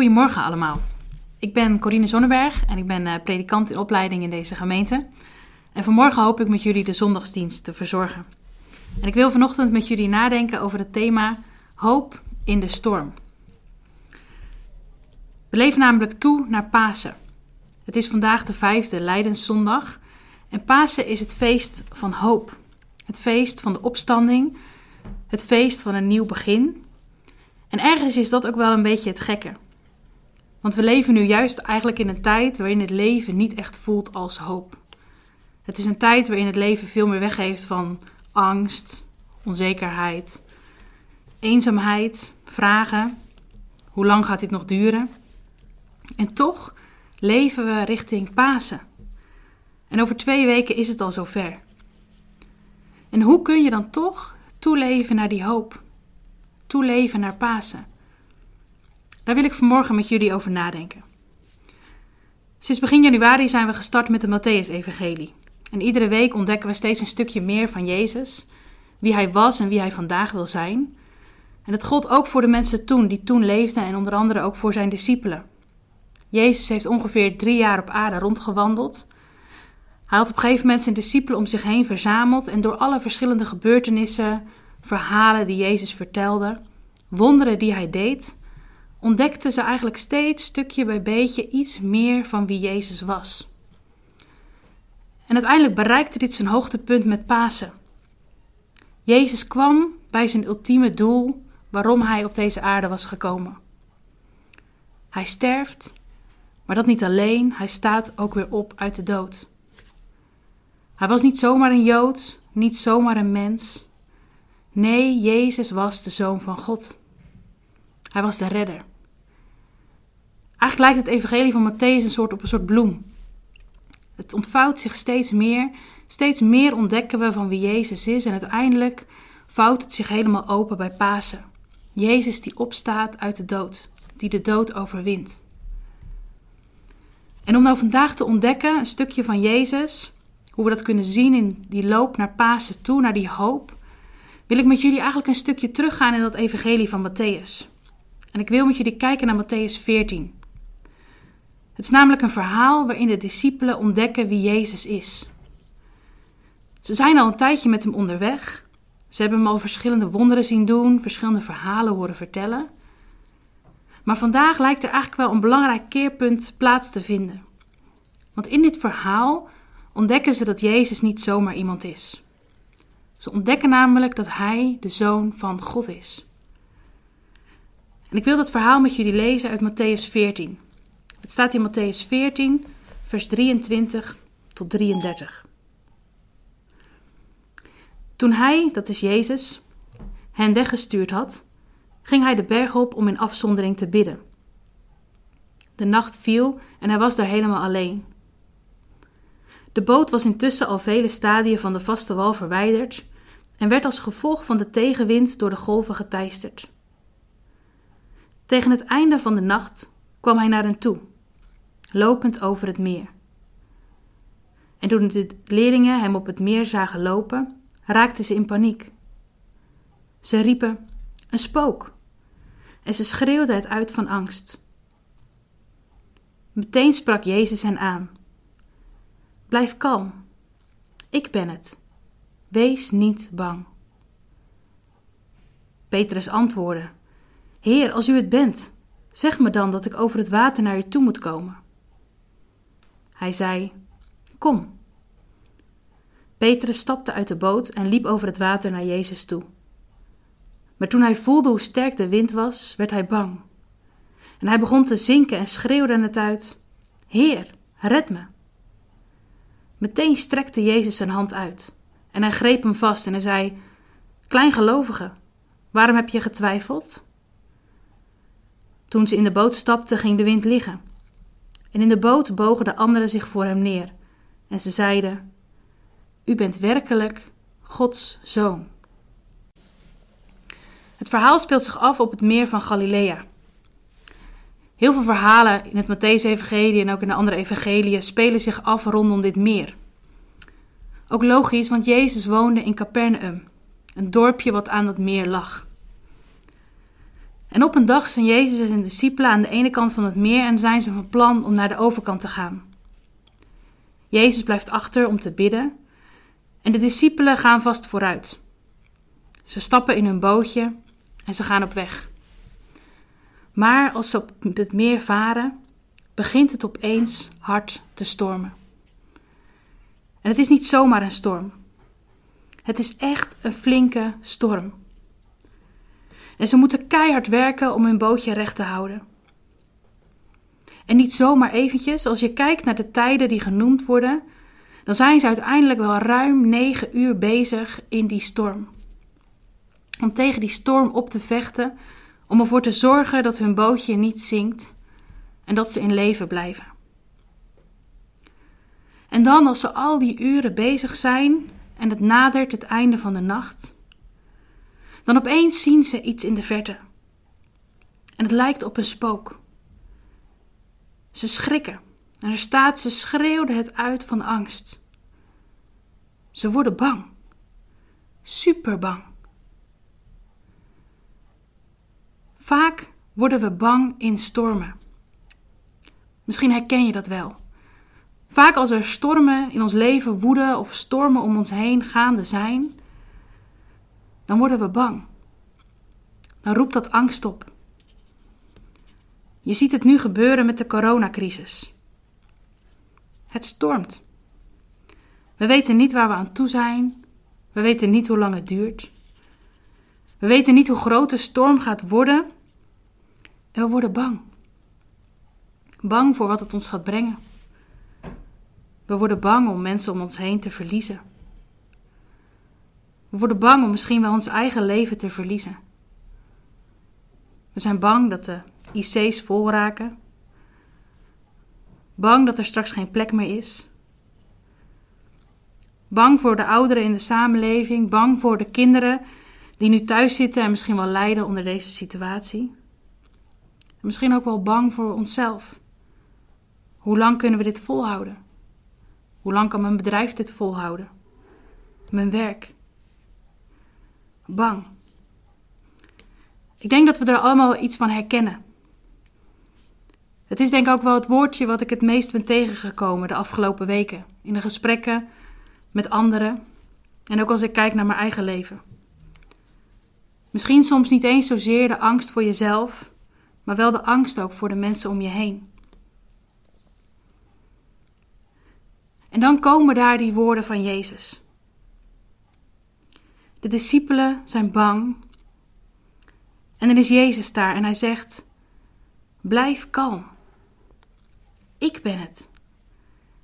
Goedemorgen allemaal. Ik ben Corine Zonneberg en ik ben eh, predikant in opleiding in deze gemeente. En vanmorgen hoop ik met jullie de zondagsdienst te verzorgen. En ik wil vanochtend met jullie nadenken over het thema hoop in de storm. We leven namelijk toe naar Pasen. Het is vandaag de vijfde Leidenszondag en Pasen is het feest van hoop. Het feest van de opstanding, het feest van een nieuw begin. En ergens is dat ook wel een beetje het gekke. Want we leven nu juist eigenlijk in een tijd waarin het leven niet echt voelt als hoop. Het is een tijd waarin het leven veel meer weggeeft van angst, onzekerheid, eenzaamheid, vragen. Hoe lang gaat dit nog duren? En toch leven we richting Pasen. En over twee weken is het al zover. En hoe kun je dan toch toeleven naar die hoop? Toeleven naar Pasen? Daar wil ik vanmorgen met jullie over nadenken. Sinds begin januari zijn we gestart met de Matthäus-evangelie. En iedere week ontdekken we steeds een stukje meer van Jezus, wie hij was en wie hij vandaag wil zijn. En dat gold ook voor de mensen toen, die toen leefden en onder andere ook voor zijn discipelen. Jezus heeft ongeveer drie jaar op aarde rondgewandeld. Hij had op een gegeven moment zijn discipelen om zich heen verzameld en door alle verschillende gebeurtenissen, verhalen die Jezus vertelde, wonderen die hij deed, ontdekten ze eigenlijk steeds stukje bij beetje iets meer van wie Jezus was. En uiteindelijk bereikte dit zijn hoogtepunt met Pasen. Jezus kwam bij zijn ultieme doel waarom hij op deze aarde was gekomen. Hij sterft, maar dat niet alleen, hij staat ook weer op uit de dood. Hij was niet zomaar een Jood, niet zomaar een mens. Nee, Jezus was de zoon van God. Hij was de redder. Eigenlijk lijkt het evangelie van Matthäus een soort op een soort bloem. Het ontvouwt zich steeds meer. Steeds meer ontdekken we van wie Jezus is. En uiteindelijk vouwt het zich helemaal open bij Pasen. Jezus die opstaat uit de dood. Die de dood overwint. En om nou vandaag te ontdekken, een stukje van Jezus, hoe we dat kunnen zien in die loop naar Pasen toe, naar die hoop, wil ik met jullie eigenlijk een stukje teruggaan in dat evangelie van Matthäus. En ik wil met jullie kijken naar Matthäus 14. Het is namelijk een verhaal waarin de discipelen ontdekken wie Jezus is. Ze zijn al een tijdje met hem onderweg. Ze hebben hem al verschillende wonderen zien doen, verschillende verhalen horen vertellen. Maar vandaag lijkt er eigenlijk wel een belangrijk keerpunt plaats te vinden. Want in dit verhaal ontdekken ze dat Jezus niet zomaar iemand is. Ze ontdekken namelijk dat Hij de Zoon van God is. En ik wil dat verhaal met jullie lezen uit Matthäus 14. Het staat in Matthäus 14, vers 23 tot 33. Toen hij, dat is Jezus, hen weggestuurd had, ging hij de berg op om in afzondering te bidden. De nacht viel en hij was daar helemaal alleen. De boot was intussen al vele stadien van de vaste wal verwijderd en werd als gevolg van de tegenwind door de golven geteisterd. Tegen het einde van de nacht kwam hij naar hen toe, lopend over het meer. En toen de leerlingen hem op het meer zagen lopen, raakten ze in paniek. Ze riepen: Een spook! En ze schreeuwden het uit van angst. Meteen sprak Jezus hen aan: Blijf kalm, ik ben het. Wees niet bang. Petrus antwoordde: Heer, als u het bent, zeg me dan dat ik over het water naar u toe moet komen. Hij zei: Kom. Petrus stapte uit de boot en liep over het water naar Jezus toe. Maar toen hij voelde hoe sterk de wind was, werd hij bang. En hij begon te zinken en schreeuwde het uit: Heer, red me. Meteen strekte Jezus zijn hand uit en hij greep hem vast en hij zei: Kleingelovige, waarom heb je getwijfeld? Toen ze in de boot stapten, ging de wind liggen. En in de boot bogen de anderen zich voor hem neer. En ze zeiden: U bent werkelijk Gods zoon. Het verhaal speelt zich af op het meer van Galilea. Heel veel verhalen in het Matthäus-evangelie en ook in de andere evangeliën spelen zich af rondom dit meer. Ook logisch, want Jezus woonde in Capernaum, een dorpje wat aan dat meer lag. En op een dag zijn Jezus en zijn discipelen aan de ene kant van het meer en zijn ze van plan om naar de overkant te gaan. Jezus blijft achter om te bidden en de discipelen gaan vast vooruit. Ze stappen in hun bootje en ze gaan op weg. Maar als ze op het meer varen, begint het opeens hard te stormen. En het is niet zomaar een storm. Het is echt een flinke storm. En ze moeten keihard werken om hun bootje recht te houden. En niet zomaar eventjes, als je kijkt naar de tijden die genoemd worden, dan zijn ze uiteindelijk wel ruim negen uur bezig in die storm. Om tegen die storm op te vechten, om ervoor te zorgen dat hun bootje niet zinkt en dat ze in leven blijven. En dan, als ze al die uren bezig zijn en het nadert het einde van de nacht, dan opeens zien ze iets in de verte. En het lijkt op een spook. Ze schrikken en er staat, ze schreeuwden het uit van angst. Ze worden bang. Super bang. Vaak worden we bang in stormen. Misschien herken je dat wel. Vaak als er stormen in ons leven woeden of stormen om ons heen gaande zijn, dan worden we bang. Dan roept dat angst op. Je ziet het nu gebeuren met de coronacrisis. Het stormt. We weten niet waar we aan toe zijn. We weten niet hoe lang het duurt. We weten niet hoe groot de storm gaat worden. En we worden bang. Bang voor wat het ons gaat brengen. We worden bang om mensen om ons heen te verliezen. We worden bang om misschien wel ons eigen leven te verliezen. We zijn bang dat de IC's vol raken. Bang dat er straks geen plek meer is. Bang voor de ouderen in de samenleving. Bang voor de kinderen die nu thuis zitten en misschien wel lijden onder deze situatie. misschien ook wel bang voor onszelf. Hoe lang kunnen we dit volhouden? Hoe lang kan mijn bedrijf dit volhouden? Mijn werk? Bang. Ik denk dat we er allemaal iets van herkennen. Het is denk ik ook wel het woordje wat ik het meest ben tegengekomen de afgelopen weken. In de gesprekken met anderen en ook als ik kijk naar mijn eigen leven. Misschien soms niet eens zozeer de angst voor jezelf, maar wel de angst ook voor de mensen om je heen. En dan komen daar die woorden van Jezus. De discipelen zijn bang. En dan is Jezus daar en hij zegt: Blijf kalm. Ik ben het.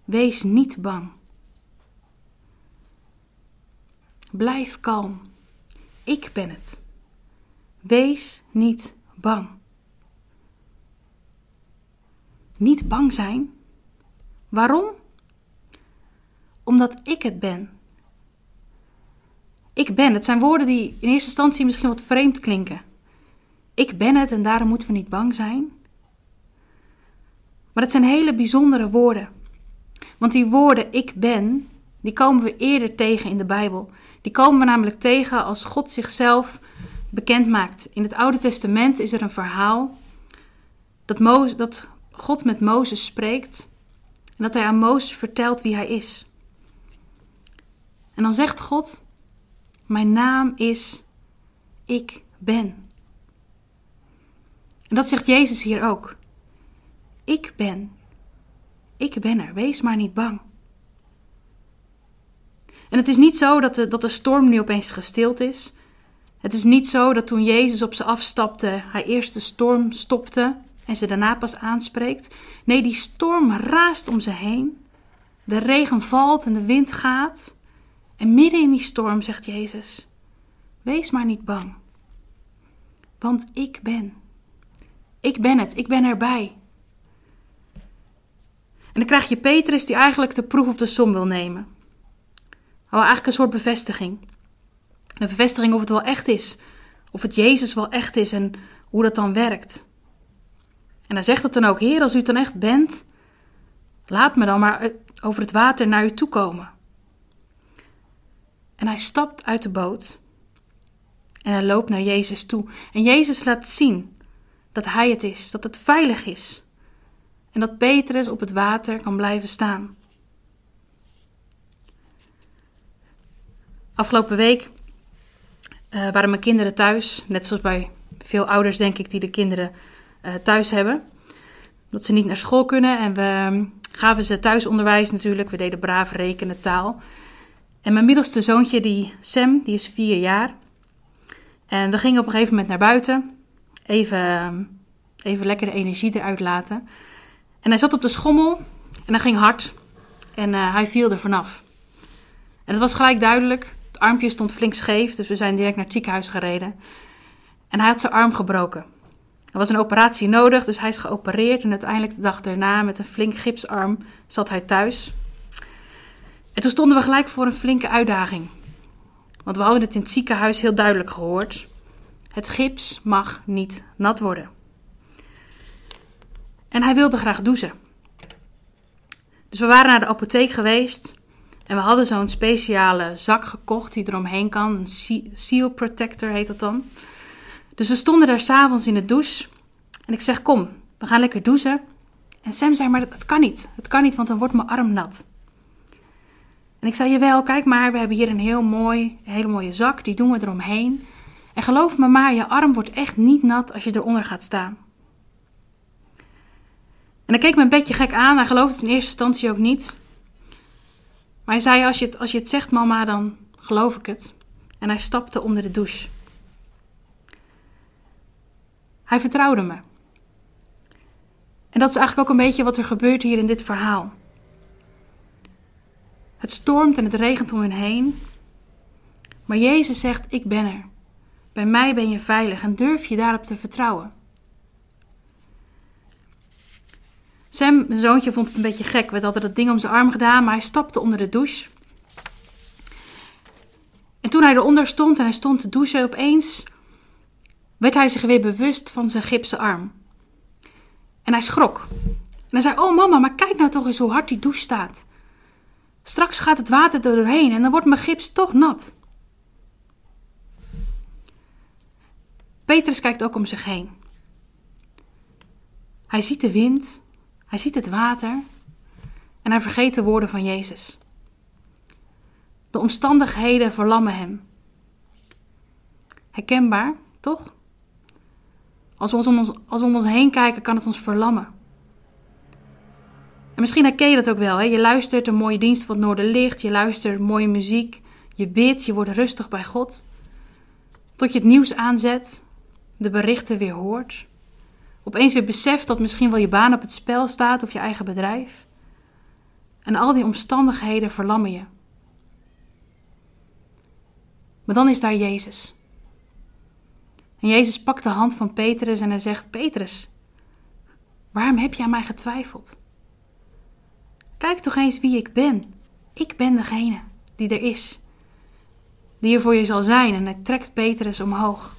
Wees niet bang. Blijf kalm. Ik ben het. Wees niet bang. Niet bang zijn? Waarom? Omdat ik het ben. Ik ben. Het zijn woorden die in eerste instantie misschien wat vreemd klinken. Ik ben het en daarom moeten we niet bang zijn. Maar het zijn hele bijzondere woorden. Want die woorden ik ben, die komen we eerder tegen in de Bijbel. Die komen we namelijk tegen als God zichzelf bekend maakt. In het Oude Testament is er een verhaal dat, dat God met Mozes spreekt en dat hij aan Mozes vertelt wie hij is. En dan zegt God: Mijn naam is Ik ben. En dat zegt Jezus hier ook. Ik ben. Ik ben er. Wees maar niet bang. En het is niet zo dat de, dat de storm nu opeens gestild is. Het is niet zo dat toen Jezus op ze afstapte, hij eerst de storm stopte en ze daarna pas aanspreekt. Nee, die storm raast om ze heen. De regen valt en de wind gaat. En midden in die storm zegt Jezus: Wees maar niet bang. Want ik ben. Ik ben het, ik ben erbij. En dan krijg je Petrus die eigenlijk de proef op de som wil nemen. Al eigenlijk een soort bevestiging. Een bevestiging of het wel echt is. Of het Jezus wel echt is en hoe dat dan werkt. En hij zegt het dan ook: Heer, als u het dan echt bent, laat me dan maar over het water naar u toe komen. En hij stapt uit de boot. En hij loopt naar Jezus toe. En Jezus laat zien dat hij het is, dat het veilig is en dat Petrus op het water kan blijven staan. Afgelopen week uh, waren mijn kinderen thuis, net zoals bij veel ouders denk ik die de kinderen uh, thuis hebben. Dat ze niet naar school kunnen en we ehm, gaven ze thuisonderwijs natuurlijk. We deden braaf rekenen, taal. En mijn middelste zoontje, die Sam, die is vier jaar. En we gingen op een gegeven moment naar buiten. Even, ehm, even lekker de energie eruit laten. En hij zat op de schommel en hij ging hard. En uh, hij viel er vanaf. En het was gelijk duidelijk. Het armpje stond flink scheef, dus we zijn direct naar het ziekenhuis gereden. En hij had zijn arm gebroken. Er was een operatie nodig, dus hij is geopereerd. En uiteindelijk de dag daarna, met een flink gipsarm, zat hij thuis. En toen stonden we gelijk voor een flinke uitdaging. Want we hadden het in het ziekenhuis heel duidelijk gehoord. Het gips mag niet nat worden. En hij wilde graag douchen. Dus we waren naar de apotheek geweest. En we hadden zo'n speciale zak gekocht die eromheen kan. Een seal protector heet dat dan. Dus we stonden daar s'avonds in de douche. En ik zeg, kom, we gaan lekker douchen. En Sam zei, maar dat, dat kan niet. Het kan niet, want dan wordt mijn arm nat. En ik zei, jawel, kijk maar, we hebben hier een heel mooi, hele mooie zak. Die doen we eromheen. En geloof me maar, je arm wordt echt niet nat als je eronder gaat staan. En hij keek me een beetje gek aan. Hij geloofde het in eerste instantie ook niet. Maar hij zei, als je het, als je het zegt mama, dan geloof ik het. En hij stapte onder de douche. Hij vertrouwde me. En dat is eigenlijk ook een beetje wat er gebeurt hier in dit verhaal. Het stormt en het regent om hen heen. Maar Jezus zegt: Ik ben er. Bij mij ben je veilig en durf je daarop te vertrouwen. Sam, mijn zoontje, vond het een beetje gek. We hadden dat ding om zijn arm gedaan, maar hij stapte onder de douche. En toen hij eronder stond en hij stond te douchen, opeens werd hij zich weer bewust van zijn gipsen arm. En hij schrok. En hij zei: Oh mama, maar kijk nou toch eens hoe hard die douche staat. Straks gaat het water er doorheen en dan wordt mijn gips toch nat. Petrus kijkt ook om zich heen. Hij ziet de wind, hij ziet het water en hij vergeet de woorden van Jezus. De omstandigheden verlammen hem. Herkenbaar, toch? Als we, om ons, als we om ons heen kijken, kan het ons verlammen. En misschien herken je dat ook wel. Hè? Je luistert een mooie dienst van het Noorderlicht, je luistert mooie muziek, je bidt, je wordt rustig bij God. Tot je het nieuws aanzet, de berichten weer hoort. Opeens weer beseft dat misschien wel je baan op het spel staat of je eigen bedrijf. En al die omstandigheden verlammen je. Maar dan is daar Jezus. En Jezus pakt de hand van Petrus en hij zegt: Petrus, waarom heb je aan mij getwijfeld? Kijk toch eens wie ik ben. Ik ben degene die er is, die er voor je zal zijn. En hij trekt Petrus omhoog.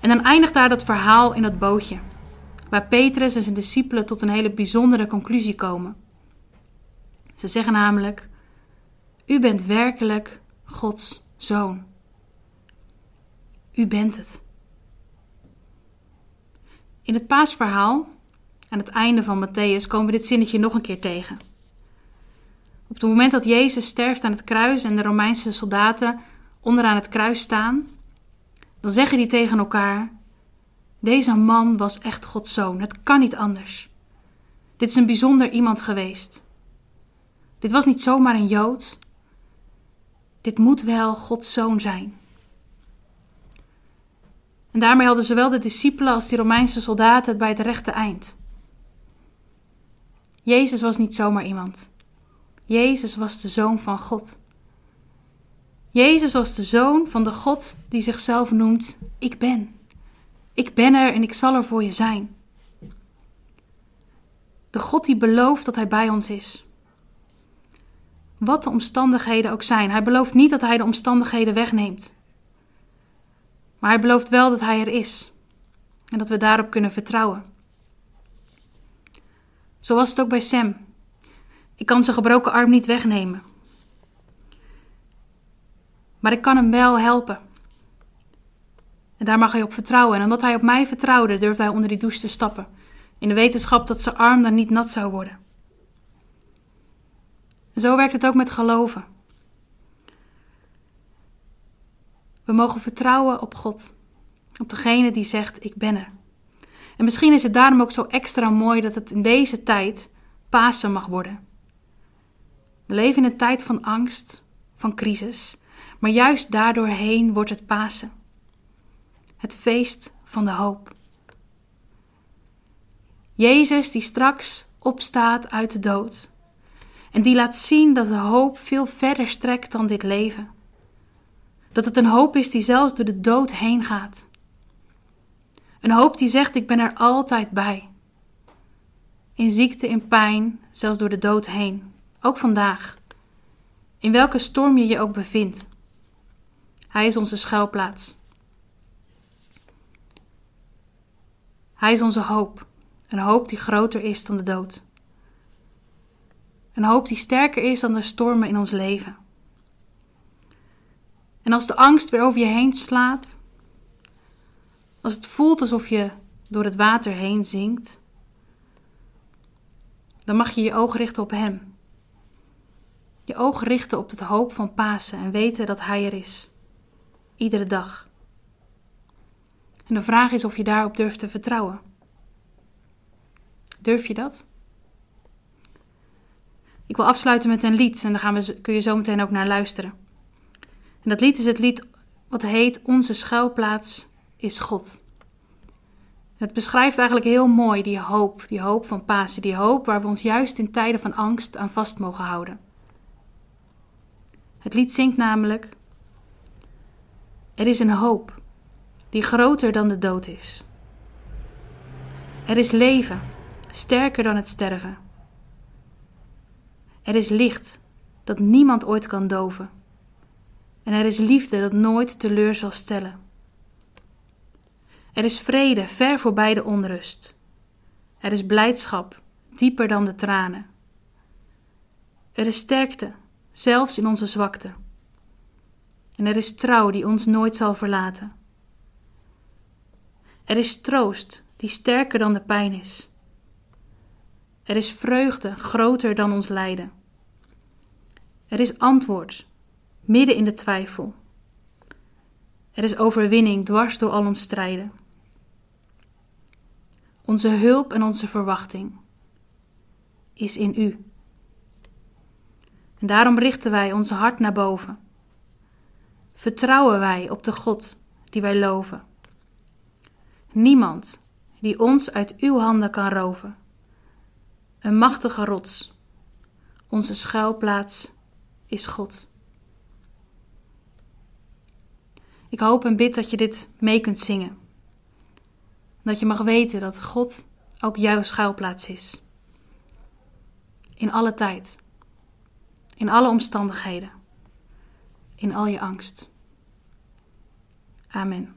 En dan eindigt daar dat verhaal in dat bootje, waar Petrus en zijn discipelen tot een hele bijzondere conclusie komen. Ze zeggen namelijk: U bent werkelijk Gods zoon. U bent het. In het paasverhaal, aan het einde van Matthäus, komen we dit zinnetje nog een keer tegen. Op het moment dat Jezus sterft aan het kruis en de Romeinse soldaten onderaan het kruis staan, dan zeggen die tegen elkaar: Deze man was echt Gods zoon. Het kan niet anders. Dit is een bijzonder iemand geweest. Dit was niet zomaar een Jood. Dit moet wel Gods zoon zijn. En daarmee hadden zowel de discipelen als die Romeinse soldaten het bij het rechte eind. Jezus was niet zomaar iemand. Jezus was de zoon van God. Jezus was de zoon van de God die zichzelf noemt: Ik ben. Ik ben er en ik zal er voor je zijn. De God die belooft dat Hij bij ons is. Wat de omstandigheden ook zijn. Hij belooft niet dat Hij de omstandigheden wegneemt. Maar hij belooft wel dat hij er is en dat we daarop kunnen vertrouwen. Zo was het ook bij Sam. Ik kan zijn gebroken arm niet wegnemen. Maar ik kan hem wel helpen. En daar mag hij op vertrouwen. En omdat hij op mij vertrouwde, durfde hij onder die douche te stappen. In de wetenschap dat zijn arm dan niet nat zou worden. En zo werkt het ook met geloven. We mogen vertrouwen op God. Op degene die zegt: Ik ben er. En misschien is het daarom ook zo extra mooi dat het in deze tijd Pasen mag worden. We leven in een tijd van angst, van crisis, maar juist daardoorheen wordt het Pasen. Het feest van de hoop. Jezus die straks opstaat uit de dood en die laat zien dat de hoop veel verder strekt dan dit leven. Dat het een hoop is die zelfs door de dood heen gaat. Een hoop die zegt: Ik ben er altijd bij. In ziekte, in pijn, zelfs door de dood heen. Ook vandaag. In welke storm je je ook bevindt. Hij is onze schuilplaats. Hij is onze hoop. Een hoop die groter is dan de dood. Een hoop die sterker is dan de stormen in ons leven. En als de angst weer over je heen slaat, als het voelt alsof je door het water heen zinkt, dan mag je je oog richten op Hem. Je oog richten op het hoop van Pasen en weten dat Hij er is. Iedere dag. En de vraag is of je daarop durft te vertrouwen. Durf je dat? Ik wil afsluiten met een lied en daar gaan we, kun je zo meteen ook naar luisteren. En dat lied is het lied wat heet Onze schuilplaats is God. Het beschrijft eigenlijk heel mooi die hoop, die hoop van Pasen, die hoop waar we ons juist in tijden van angst aan vast mogen houden. Het lied zingt namelijk: Er is een hoop die groter dan de dood is. Er is leven, sterker dan het sterven. Er is licht dat niemand ooit kan doven. En er is liefde dat nooit teleur zal stellen. Er is vrede ver voorbij de onrust. Er is blijdschap dieper dan de tranen. Er is sterkte, zelfs in onze zwakte. En er is trouw die ons nooit zal verlaten. Er is troost die sterker dan de pijn is. Er is vreugde groter dan ons lijden. Er is antwoord midden in de twijfel. Er is overwinning dwars door al ons strijden. Onze hulp en onze verwachting is in U. En daarom richten wij onze hart naar boven. Vertrouwen wij op de God die wij loven. Niemand die ons uit uw handen kan roven. Een machtige rots. Onze schuilplaats is God. Ik hoop en bid dat je dit mee kunt zingen. Dat je mag weten dat God ook jouw schuilplaats is. In alle tijd. In alle omstandigheden. In al je angst. Amen.